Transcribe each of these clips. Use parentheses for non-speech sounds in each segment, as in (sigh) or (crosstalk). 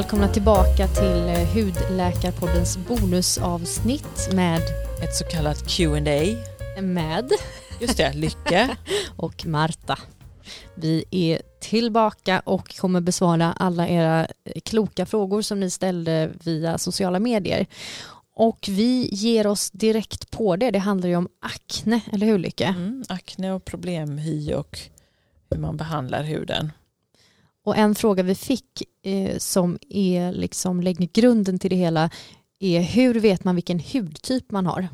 Välkomna tillbaka till eh, Hudläkarpoddens bonusavsnitt med, Ett så kallat Q&A. med Just det, Lycke. (laughs) och Marta. Vi är tillbaka och kommer besvara alla era eh, kloka frågor som ni ställde via sociala medier. Och vi ger oss direkt på det. Det handlar ju om akne, eller hur Lycke? Mm, akne och problemhy och hur man behandlar huden. Och en fråga vi fick eh, som är liksom lägger grunden till det hela är hur vet man vilken hudtyp man har?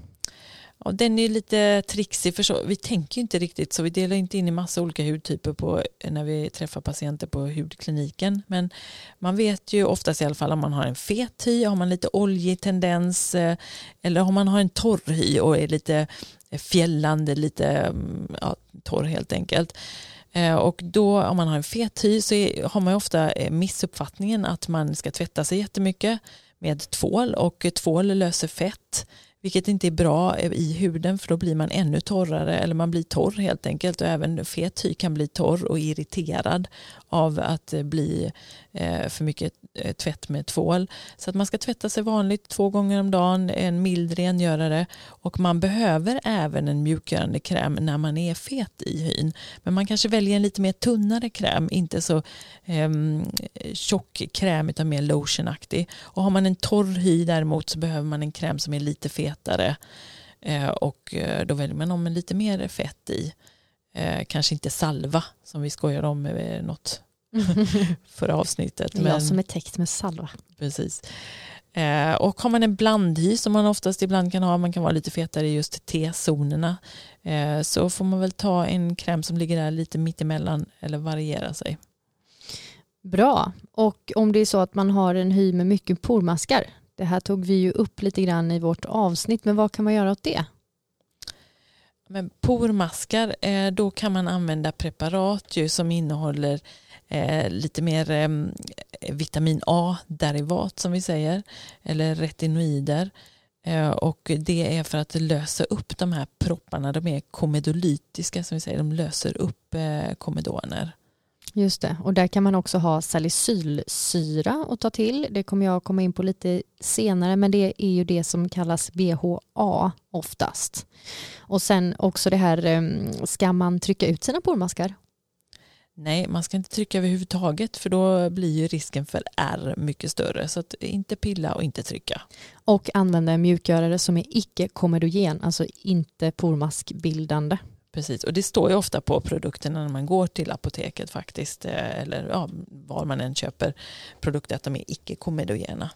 Ja, den är lite trixig för så, vi tänker ju inte riktigt så vi delar inte in i massa olika hudtyper på, när vi träffar patienter på hudkliniken. Men man vet ju oftast i alla fall om man har en fet hy, har man lite oljig tendens eh, eller om man har en torr hy och är lite eh, fjällande, lite mm, ja, torr helt enkelt. Eh, och då om man har en fet hy så är, har man ofta eh, missuppfattningen att man ska tvätta sig jättemycket med tvål. Och tvål löser fett vilket inte är bra i huden för då blir man ännu torrare eller man blir torr helt enkelt och även fet hy kan bli torr och irriterad av att eh, bli eh, för mycket eh, tvätt med tvål. Så att man ska tvätta sig vanligt två gånger om dagen, en mild rengörare och man behöver även en mjukgörande kräm när man är fet i hyn. Men man kanske väljer en lite mer tunnare kräm, inte så eh, tjock kräm utan mer lotionaktig. Och har man en torr hy däremot så behöver man en kräm som är lite fetare eh, och eh, då väljer man om med lite mer fett i. Eh, kanske inte salva som vi skojar om med något (laughs) förra avsnittet. Är jag som är täckt med salva. Precis. Och har man en blandhy som man oftast ibland kan ha, man kan vara lite fetare i just T-zonerna, så får man väl ta en kräm som ligger där lite mittemellan eller variera sig. Bra. Och om det är så att man har en hy med mycket pormaskar, det här tog vi ju upp lite grann i vårt avsnitt, men vad kan man göra åt det? Men pormaskar, eh, då kan man använda preparat ju som innehåller eh, lite mer eh, vitamin A-derivat som vi säger, eller retinoider. Och det är för att lösa upp de här propparna, de är komedolytiska som vi säger, de löser upp komedoner. Just det, och där kan man också ha salicylsyra att ta till. Det kommer jag komma in på lite senare, men det är ju det som kallas BHA oftast. Och sen också det här, em, ska man trycka ut sina pormaskar? Nej, man ska inte trycka överhuvudtaget för då blir ju risken för R mycket större. Så inte pilla och inte trycka. Och använda en mjukgörare som är icke-komedogen, alltså inte pormaskbildande. Precis, och det står ju ofta på produkterna när man går till apoteket faktiskt, eh, eller ja, var man än köper produkter, att de är icke-komedogena.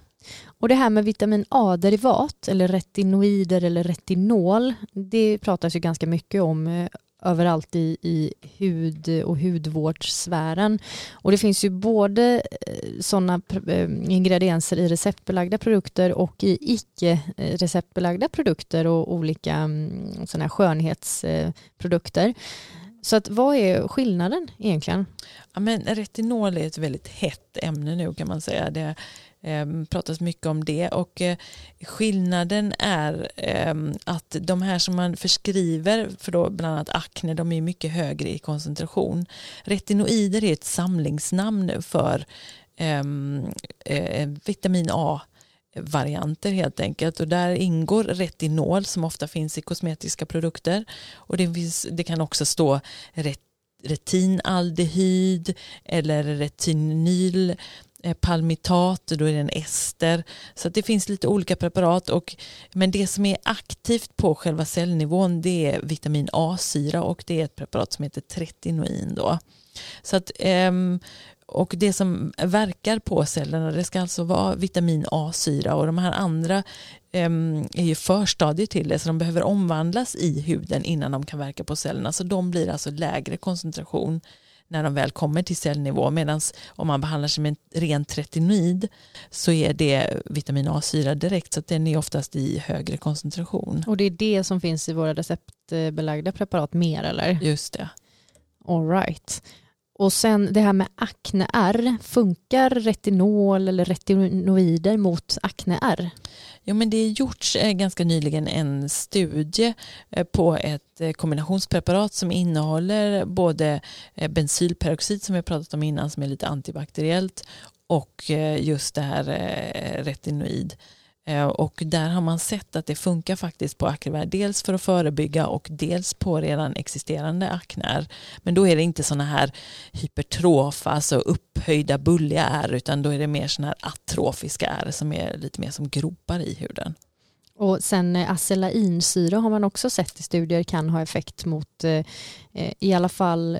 Och det här med vitamin A-derivat eller retinoider eller retinol, det pratas ju ganska mycket om eh, överallt i, i hud och hudvårdssfären. Och det finns ju både eh, sådana eh, ingredienser i receptbelagda produkter och i icke receptbelagda produkter och olika mm, sådana här skönhetsprodukter. Så att vad är skillnaden egentligen? Ja, men retinol är ett väldigt hett ämne nu kan man säga. Det eh, pratas mycket om det. Och eh, skillnaden är eh, att de här som man förskriver för då bland annat akne de är mycket högre i koncentration. Retinoider är ett samlingsnamn för ehm, eh, vitamin A varianter helt enkelt. Och där ingår retinol som ofta finns i kosmetiska produkter. Och det, finns, det kan också stå ret, retinaldehyd eller retinyl Eh, palmitat, då är det en ester. Så det finns lite olika preparat. Och, men det som är aktivt på själva cellnivån det är vitamin A-syra och det är ett preparat som heter tretinoin. Då. Så att, ehm, och det som verkar på cellerna det ska alltså vara vitamin A-syra och de här andra ehm, är ju förstadier till det så de behöver omvandlas i huden innan de kan verka på cellerna så de blir alltså lägre koncentration när de väl kommer till cellnivå medan om man behandlar sig med en ren tretinoid så är det vitamin A-syra direkt så den är oftast i högre koncentration. Och det är det som finns i våra receptbelagda preparat mer eller? Just det. All right. Och sen det här med akne-R, funkar retinol eller retinoider mot akne-R? Jo, men det är gjorts eh, ganska nyligen en studie eh, på ett eh, kombinationspreparat som innehåller både bensylperoxid som vi har pratat om innan som är lite antibakteriellt och just det här retinoid. Eh, och där har man sett att det funkar faktiskt på akne, dels för att förebygga och dels på redan existerande akner. Men då är det inte sådana här hypertrofa, alltså upphöjda bulliga ärr, utan då är det mer sådana här atrofiska ärr som är lite mer som gropar i huden. Och sen eh, acelainsyra har man också sett i studier kan ha effekt mot eh, eh i alla fall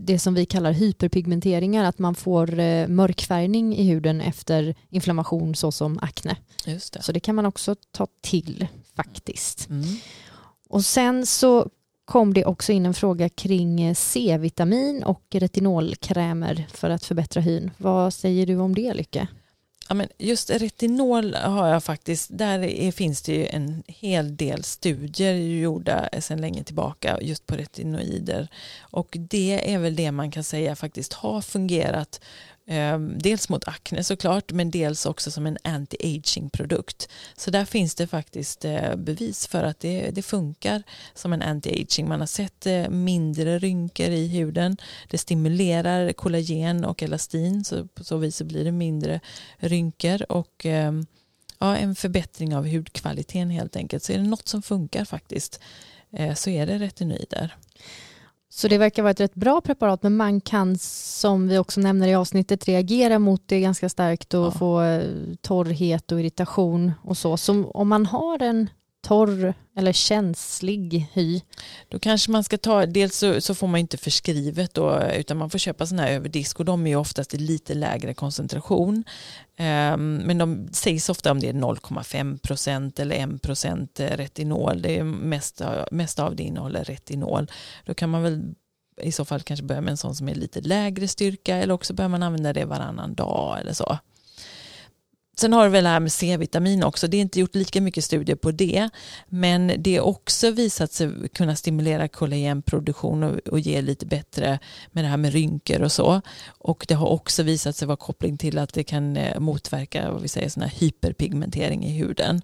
det som vi kallar hyperpigmenteringar, att man får mörkfärgning i huden efter inflammation såsom akne. Just det. Så det kan man också ta till faktiskt. Mm. Och sen så kom det också in en fråga kring C-vitamin och retinolkrämer för att förbättra hyn. Vad säger du om det Lycke? Ja, men just retinol har jag faktiskt, där är, finns det ju en hel del studier gjorda sedan länge tillbaka just på retinoider. Och det är väl det man kan säga faktiskt har fungerat Ehm, dels mot akne såklart men dels också som en anti-aging produkt. Så där finns det faktiskt eh, bevis för att det, det funkar som en anti-aging. Man har sett eh, mindre rynkor i huden. Det stimulerar kollagen och elastin så på så vis så blir det mindre rynkor och ehm, ja, en förbättring av hudkvaliteten helt enkelt. Så är det något som funkar faktiskt eh, så är det retinoider. Så det verkar vara ett rätt bra preparat men man kan som vi också nämner i avsnittet reagera mot det ganska starkt och ja. få eh, torrhet och irritation och så. Så om man har en torr eller känslig hy. Då kanske man ska ta, dels så, så, får man inte förskrivet då, utan man får köpa sådana här överdisk och de är oftast i lite lägre koncentration. Ehm, men de sägs ofta om det är 0,5 procent eller 1 procent retinol. Det är mest, mest av det innehåller retinol. Då kan man väl i så fall kanske börja med en sån som är lite lägre styrka eller också börjar man använda det varannan dag eller så. Sen har du väl det här med C-vitamin också. Det är inte gjort lika mycket studier på det. Men det har också visat sig kunna stimulera kollagenproduktion och, och ge lite bättre med det här med rynkor och så. Och det har också visat sig vara koppling till att det kan eh, motverka vad vi säger, såna hyperpigmentering i huden.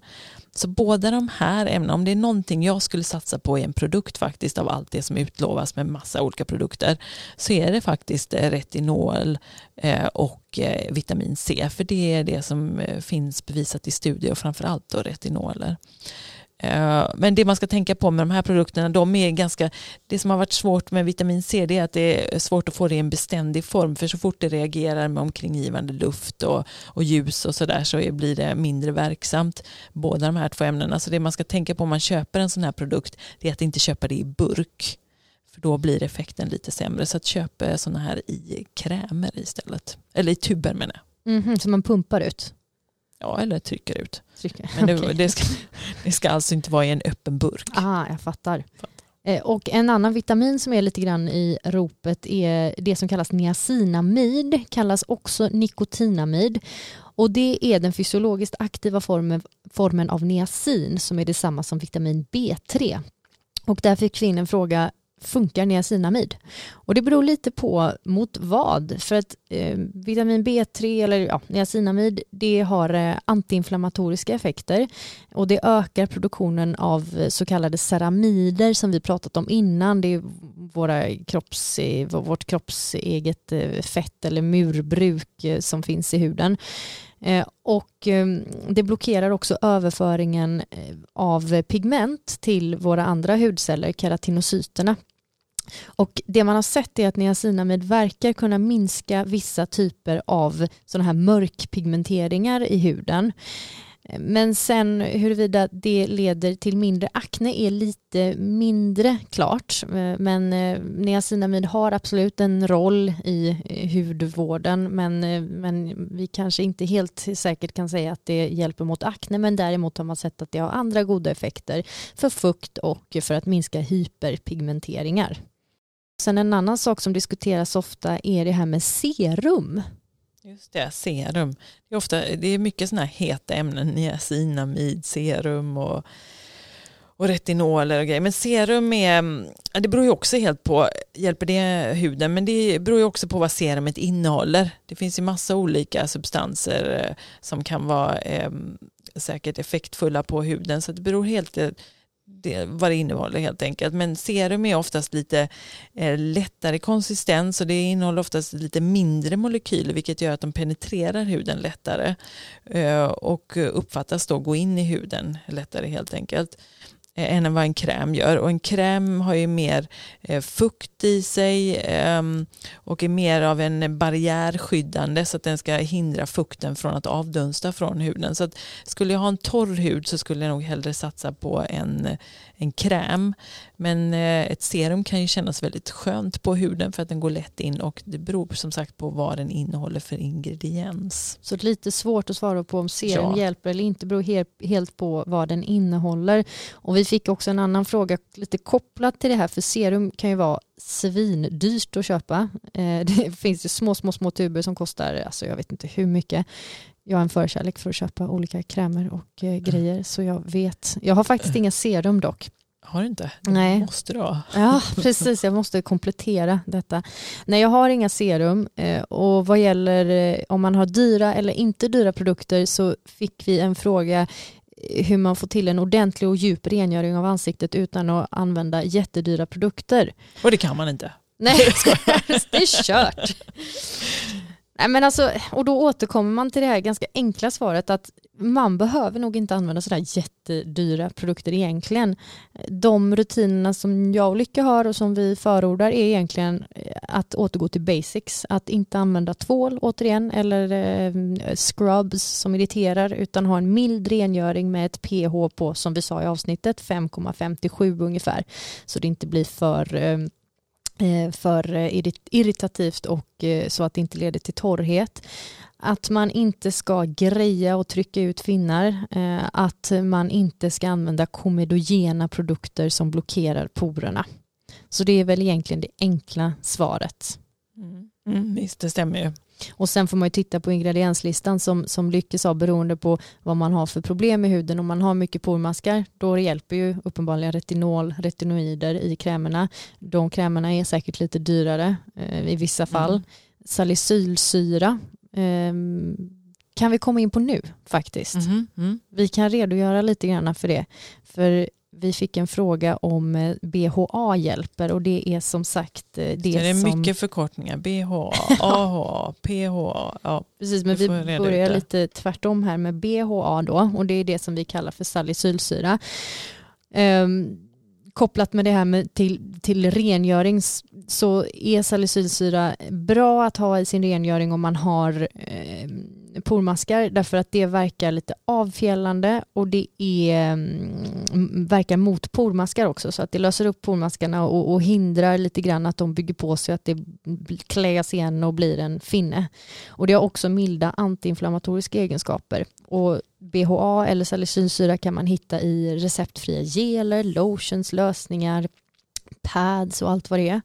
Så båda de här ämnena, om det är någonting jag skulle satsa på i en produkt faktiskt av allt det som utlovas med massa olika produkter så är det faktiskt eh, retinol eh, och eh, vitamin C för det är det som finns bevisat i studier och framförallt då retinoler. Eh, men det man ska tänka på med de här produkterna, de är ganska, det som har varit svårt med vitamin C det är att det är svårt att få det i en beständig form för så fort det reagerar med omkringgivande luft och, och ljus och sådär så blir det mindre verksamt, båda de här två ämnena. Så det man ska tänka på om man köper en sån här produkt det är att inte köpa det i burk för då blir effekten lite sämre. Så att köpa sådana här i krämer istället, eller i tuber menar jag. Mm -hmm, som man pumpar ut? Ja, eller trycker ut. Trycker. Men det, okay. det, ska, det ska alltså inte vara i en öppen burk. Ah, jag fattar. Eh, och en annan vitamin som är lite grann i ropet är det som kallas niacinamid, kallas också nikotinamid. Och det är den fysiologiskt aktiva formen, formen av niacin som är detsamma som vitamin B3. Och där fick vi in en fråga funkar niacinamid? Och det beror lite på mot vad. För att eh, vitamin B3 eller ja, niacinamid det har eh, antiinflammatoriska effekter och det ökar produktionen av eh, så kallade ceramider som vi pratat om innan. Det är våra kropps, eh, vårt kroppseget eh, fett eller murbruk eh, som finns i huden. Eh, och ehm, det blockerar också överföringen eh, av pigment till våra andra hudceller, keratinocyterna. Och det man har sett är att niacinamid verkar kunna minska vissa typer av sådana här mörkpigmenteringar i huden. Men sen huruvida det leder till mindre akne är lite mindre klart. Men eh, niacinamid har absolut en roll i eh, hudvården men, eh, men vi kanske inte helt säkert kan säga att det hjälper mot akne men däremot har man sett att det har andra goda effekter för fukt och för att minska hyperpigmenteringar. Sen en annan sak som diskuteras ofta är det här med serum. Just det, serum. Det är, ofta, det är mycket sådana här heta ämnen, niacinamid, serum och, och retinoler och grejer. Men serum är, det beror ju också helt på, hjälper det huden? Men det beror ju också på vad serumet innehåller. Det finns ju massa olika substanser eh, som kan vara eh, säkert effektfulla på huden. Så det beror helt eh, det, vad det innehåller helt enkelt. Men serum är oftast lite eh, lättare konsistens och det innehåller oftast lite mindre molekyler vilket gör att de penetrerar huden lättare eh, och uppfattas då gå in i huden lättare helt enkelt. Eh, än vad en kräm gör. Och en kräm har ju mer eh, fukt i sig ehm, och är mer av en barriärskyddande så att den ska hindra fukten från att avdunsta från huden. Så att skulle jag ha en torr hud så skulle jag nog hellre satsa på en, en kräm. Men eh, ett serum kan ju kännas väldigt skönt på huden för att den går lätt in och det beror som sagt på vad den innehåller för ingrediens. Så det är lite svårt att svara på om serum ja. hjälper eller inte beror helt på vad den innehåller. Och vi fick också en annan fråga lite kopplat till det här för serum kan ju vara svindyrt att köpa. Eh, (laughs) det finns ju små, små, små tuber som kostar, alltså jag vet inte hur mycket. Jag har en förkärlek för att köpa olika krämer och eh, grejer så jag vet. Jag har faktiskt inga serum dock. Har du inte? Det Nej. måste du ha. Ja, (laughs) precis. Jag måste komplettera detta. Nej, jag har inga serum eh, och vad gäller om man har dyra eller inte dyra produkter så fick vi en fråga hur man får till en ordentlig och djup rengöring av ansiktet utan att använda jättedyra produkter. Och det kan man inte. Nej, (laughs) det är kört. Nej, men alltså, och då återkommer man till det här ganska enkla svaret att man behöver nog inte använda sådär jättedyra produkter egentligen. De rutinerna som jag och Lycka har och som vi förordar är egentligen eh, att återgå till basics. Att inte använda tvål återigen eller eh, scrubs som irriterar utan ha en mild rengöring med ett pH på, som vi sa i avsnittet, 5,57 ungefär. Så det inte blir för Eh, Eh, för eh, irritativt och eh, så att det inte leder till torrhet. Att man inte ska greja och trycka ut finnar. Att man inte ska använda komedogena produkter som blockerar porerna. Så det är väl egentligen det enkla svaret. Mm. Mm, visst, det stämmer ju. Och sen får man ju titta på ingredienslistan som, som Lycke sa beroende på vad man har för problem med huden. Om man har mycket pormaskar då hjälper ju uppenbarligen retinol, retinoider i krämerna. De krämerna är säkert lite dyrare eh, i vissa mm. fall. Mm. Salicylsyra eh, kan vi komma in på nu faktiskt. Mm. Mm. Vi kan redogöra lite grann för det. För vi fick en fråga om eh, BHA hjälper och det är som sagt eh, det, det är som... mycket förkortningar. BHA, (laughs) AHA, PHA. Ja, Precis, men vi börjar lite tvärtom här med BHA då och det är det som vi kallar för salicylsyra. Um, kopplat med det här med till, till rengöring så är salicylsyra bra att ha i sin rengöring om man har eh, pormaskar därför att det verkar lite avfjällande och det är, mm, verkar mot pormaskar också så att det löser upp pormaskarna och, och hindrar lite grann att de bygger på sig att det kläs igen och blir en finne. Och det har också milda antiinflammatoriska egenskaper och BHA eller salicylsyra kan man hitta i receptfria geler, lotions, lösningar, pads och allt vad det är.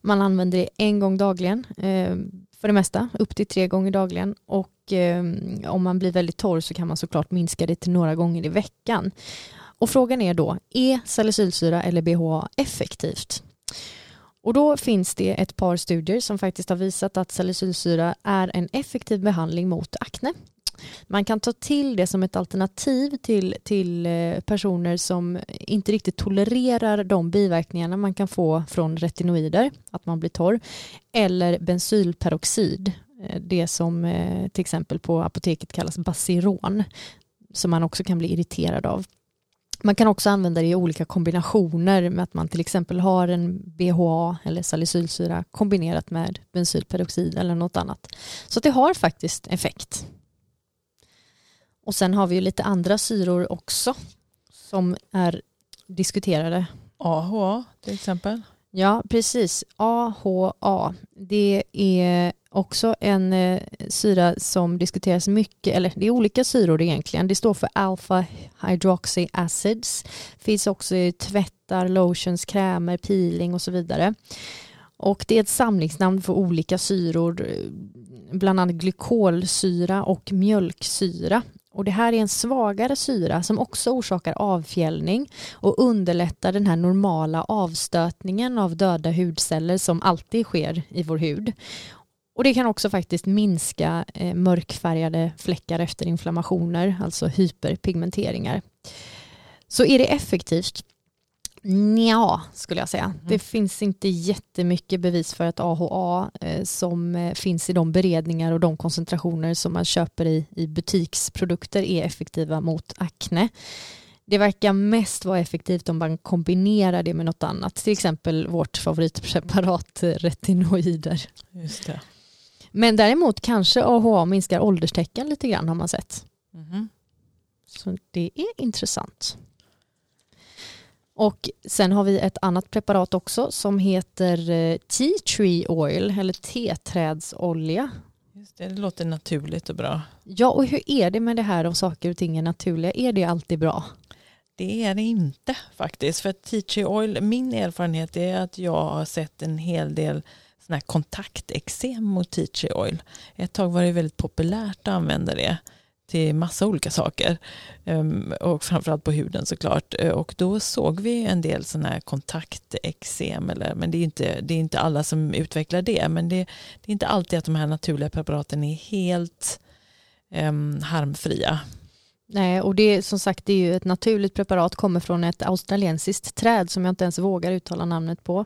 Man använder det en gång dagligen eh, för det mesta, upp till tre gånger dagligen och eh, om man blir väldigt torr så kan man såklart minska det till några gånger i veckan. Och frågan är då, är salicylsyra eller BHA effektivt? Och då finns det ett par studier som faktiskt har visat att salicylsyra är en effektiv behandling mot akne man kan ta till det som ett alternativ till, till eh, personer som inte riktigt tolererar de biverkningarna man kan få från retinoider, att man blir torr, eller bensylperoxid, Eh, det som eh, till exempel på apoteket kallas Basiron, som man också kan bli irriterad av. Man kan också använda det i olika kombinationer med att man till exempel har en BHA eller salicylsyra kombinerat med bensylperoxid eller något annat. Så det har faktiskt effekt. Och sen har vi ju lite andra syror också som är diskuterade. AHA till exempel? Ja, precis. AHA. Det är också en eh, syra som diskuteras mycket, eller det är olika syror egentligen. Det står för alpha hydroxy acids. Finns också i tvättar, lotions, krämer, peeling och så vidare. Och det är ett samlingsnamn för olika syror, eh, bland annat glykolsyra och mjölksyra. Och det här är en svagare syra som också orsakar avfjällning och underlättar den här normala avstötningen av döda hudceller som alltid sker i vår hud. Och det kan också faktiskt minska eh, mörkfärgade fläckar efter inflammationer, alltså hyperpigmenteringar. Så är det effektivt? Ja, skulle jag säga. Mm. Det finns inte jättemycket bevis för att AHA eh, som eh, finns i de beredningar och de koncentrationer som man köper i, i butiksprodukter är effektiva mot akne. Det verkar mest vara effektivt om man kombinerar det med något annat, till exempel vårt favoritpreparat eh, retinoider. Just det. Men däremot kanske AHA minskar ålderstecken lite grann har man sett. Mm. Så det är intressant. Och sen har vi ett annat preparat också som heter eh, tea tree oil eller teträdsolja. Just det, det låter naturligt och bra. Ja, och hur är det med det här om saker och ting är naturliga? Är det alltid bra? Det är det inte faktiskt. För tea tree oil, min erfarenhet är att jag har sett en hel del här kontaktexem mot tea tree oil. Ett tag var det väldigt populärt att använda det till massa olika saker. Um, och framförallt på huden såklart. Uh, och då såg vi en del sådana här kontakteksem. Eller, men det är, inte, det är inte alla som utvecklar det. Men det, det är inte alltid att de här naturliga preparaten är helt um, harmfria. Nej, och det som sagt det är ju ett naturligt preparat, kommer från ett australiensiskt träd som jag inte ens vågar uttala namnet på.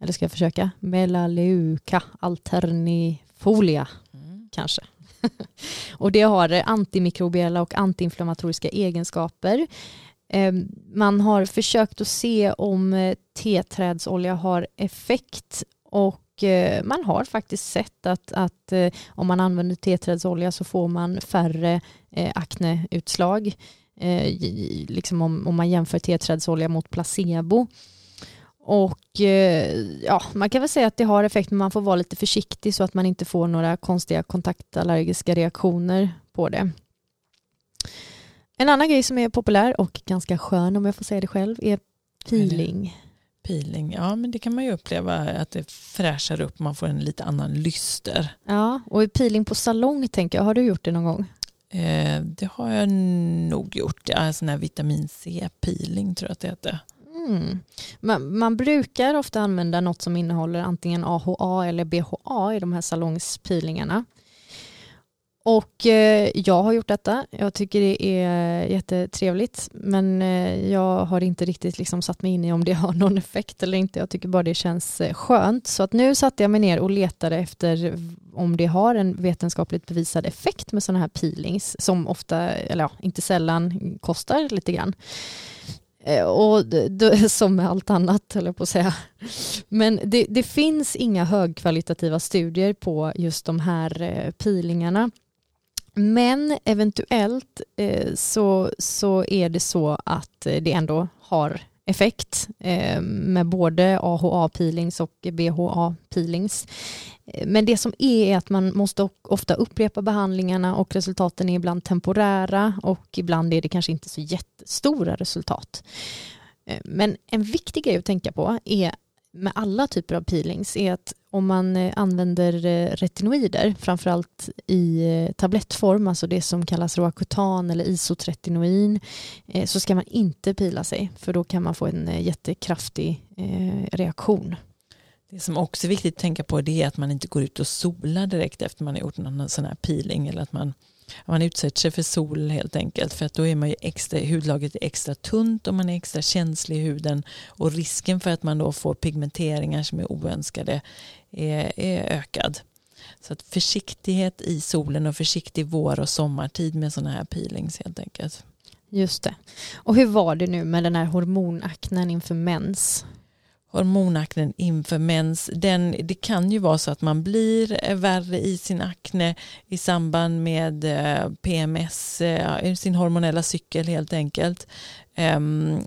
Eller ska jag försöka? Melaleuca alternifolia, mm. kanske. (laughs) och det har antimikrobiella och antiinflammatoriska egenskaper. Ehm, man har försökt att se om eh, teträdsolja har effekt och eh, man har faktiskt sett att, att eh, om man använder teträdsolja så får man färre akneutslag. Liksom om, om man jämför teträdsolja mot placebo. Och eh, ja, man kan väl säga att det har effekt men man får vara lite försiktig så att man inte får några konstiga kontaktallergiska reaktioner på det. En annan grej som är populär och ganska skön om jag får säga det själv är peeling. Peeling, ja men det kan man ju uppleva att det fräschar upp, man får en lite annan lyster. Ja, och peeling på salong tänker jag, har du gjort det någon gång? Eh, det har jag nog gjort, ja, sån här vitamin C-peeling tror jag att det heter. Mm. Man, man, brukar ofta använda något som innehåller antingen AHA eller BHA i de här salongspeelingarna. Och eh, jag har gjort detta. Jag tycker det är jättetrevligt men eh, jag har inte riktigt liksom satt mig in i om det har (laughs) någon effekt eller inte. Jag tycker bara det känns eh, skönt. Så att nu satte jag mig ner och letade efter om det har en vetenskapligt bevisad effekt med sådana här peelings som ofta, eller ja, inte sällan kostar lite grann. Eh, det, (laughs) som med allt annat, höll jag på att säga. Men det, det, finns inga högkvalitativa studier på just de här eh, pilingarna. peelingarna. Men eventuellt eh, så, så är det så att eh, det ändå har effekt eh, med både AHA-peelings och BHA-peelings. Eh, men det som är, är att man måste ofta upprepa behandlingarna och resultaten är ibland temporära och ibland är det kanske inte så jättestora resultat. Eh, men en viktig grej att tänka på är med alla typer av peelings är att om man eh, använder eh, retinoider, framförallt i eh, tablettform, alltså det som kallas Roacutan eller isotretinoin, så ska man inte pila sig för då kan man få en jättekraftig reaktion. Det som också är viktigt att tänka på det är att man inte går ut och solar direkt efter man har gjort någon sån här peeling eller att man, man utsätter sig för sol helt enkelt för att då är man ju extra, hudlagret är extra tunt och man är extra känslig i huden och risken för att man då får pigmenteringar som är oönskade är, är ökad. Så att försiktighet i solen och försiktig vår och sommartid med sådana här peelings helt enkelt. Just det. Och hur var det nu med den här hormonaknen inför mens? Hormonaknen inför mens, den, det kan ju vara så att man blir eh, värre i sin akne i samband med eh, PMS, eh, sin hormonella cykel helt enkelt. Ehm,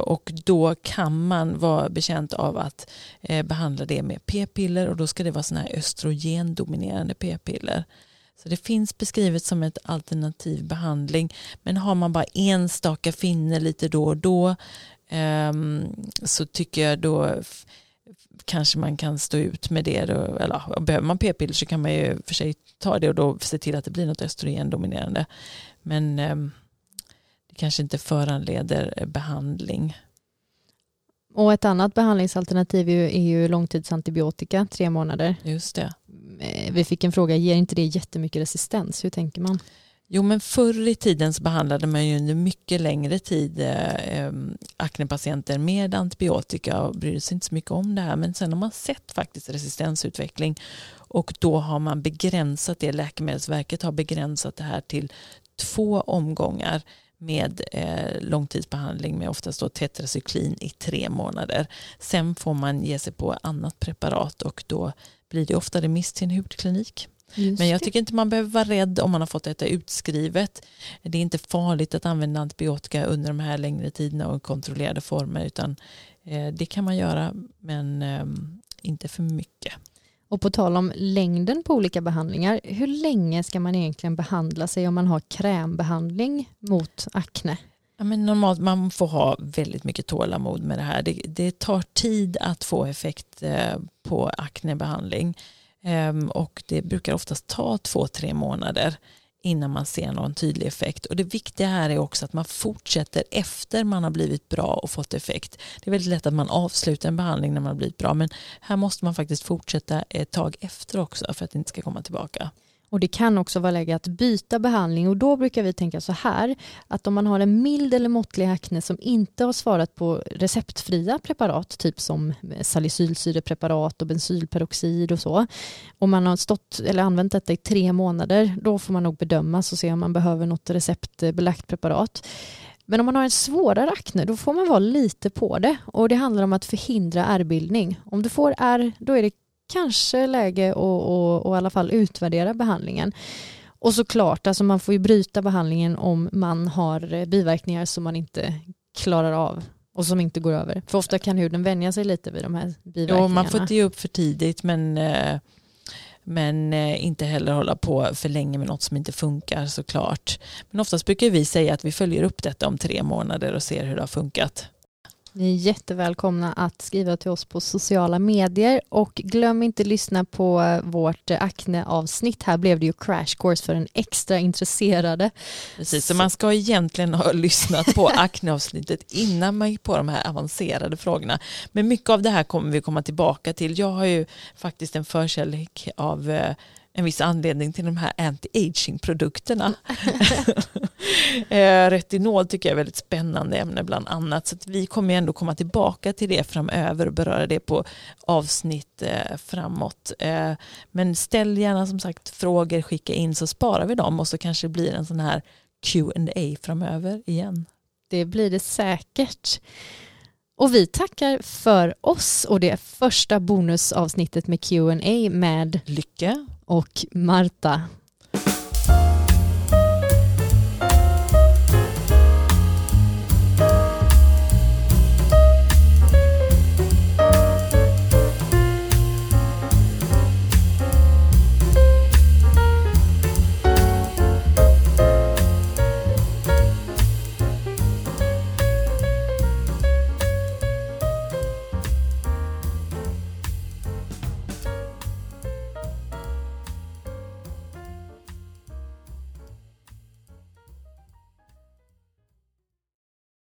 och då kan man vara bekänt av att behandla det med p-piller och då ska det vara sådana här östrogendominerande p-piller. Så det finns beskrivet som ett alternativ behandling men har man bara enstaka finner lite då och då så tycker jag då kanske man kan stå ut med det. Då, eller behöver man p-piller så kan man ju för sig ta det och då se till att det blir något östrogendominerande. Men ehm, det kanske inte föranleder behandling. Och ett annat behandlingsalternativ är ju långtidsantibiotika, tre månader. Just det. Eh, vi fick en fråga, ger inte det jättemycket resistens? Hur tänker man? Jo, men förr i tiden så behandlade man ju under mycket längre tid eh, ehm, aknepatienter med antibiotika och brydde sig inte så mycket om det här. Men sen har man sett faktiskt resistensutveckling och då har man begränsat det. Läkemedelsverket har begränsat det här till två omgångar med eh, långtidsbehandling med oftast då tetracyklin i tre månader. Sen får man ge sig på annat preparat och då blir det ofta remiss till en hudklinik. Just Men jag tycker inte man behöver vara rädd om man har fått detta utskrivet. Det är inte farligt att använda antibiotika under de här längre tiderna och kontrollerade former utan eh, det kan man göra men eh, inte för mycket. Och på tal om längden på olika behandlingar, hur länge ska man egentligen behandla sig om man har krämbehandling mot akne? Ja, men normalt man får ha väldigt mycket tålamod med det här. Det, det tar tid att få effekt eh, på aknebehandling ehm, Ehm, och det brukar oftast ta två, tre månader innan man ser någon tydlig effekt. Och det viktiga här är också att man fortsätter efter man har blivit bra och fått effekt. Det är väldigt lätt att man avslutar en behandling när man har blivit bra men här måste man faktiskt fortsätta ett tag efter också för att det inte ska komma tillbaka. Och det kan också vara läge att byta behandling och då brukar vi tänka så här att om man har en mild eller måttlig akne som inte har svarat på receptfria preparat typ som salicylsyrepreparat och bensylperoxid och så och man har stått eller använt detta i tre månader då får man nog bedömas och se om man behöver något receptbelagt preparat. Men om man har en svårare akne då får man vara lite på det och det handlar om att förhindra ärrbildning. Om du får ärr då är det kanske läge att och, och i alla fall utvärdera behandlingen. Och såklart, alltså man får ju bryta behandlingen om man har biverkningar som man inte klarar av och som inte går över. För ofta kan huden vänja sig lite vid de här biverkningarna. Jo, man får inte ge upp för tidigt men, eh, men eh, inte heller hålla på för länge med något som inte funkar såklart. Men oftast brukar vi säga att vi följer upp detta om tre månader och ser hur det har funkat. Ni är jättevälkomna att skriva till oss på sociala medier och glöm inte att lyssna på vårt akne-avsnitt. Här blev det ju crash course för en extra intresserade. Precis, så man ska egentligen ha lyssnat på akne-avsnittet innan man gick på de här avancerade frågorna. Men mycket av det här kommer vi komma tillbaka till. Jag har ju faktiskt en förkärlek av eh, en viss anledning till de här anti-aging-produkterna. (laughs) Eh, retinol tycker jag är väldigt spännande ämne bland annat. Så vi kommer ändå komma tillbaka till det framöver och beröra det på avsnitt eh, framåt. Eh, men ställ gärna som sagt frågor, skicka in så sparar vi dem och så kanske det blir en sån här Q&A framöver igen. Det blir det säkert. Och vi tackar för oss och det första bonusavsnittet med Q&A med Lycke och Marta.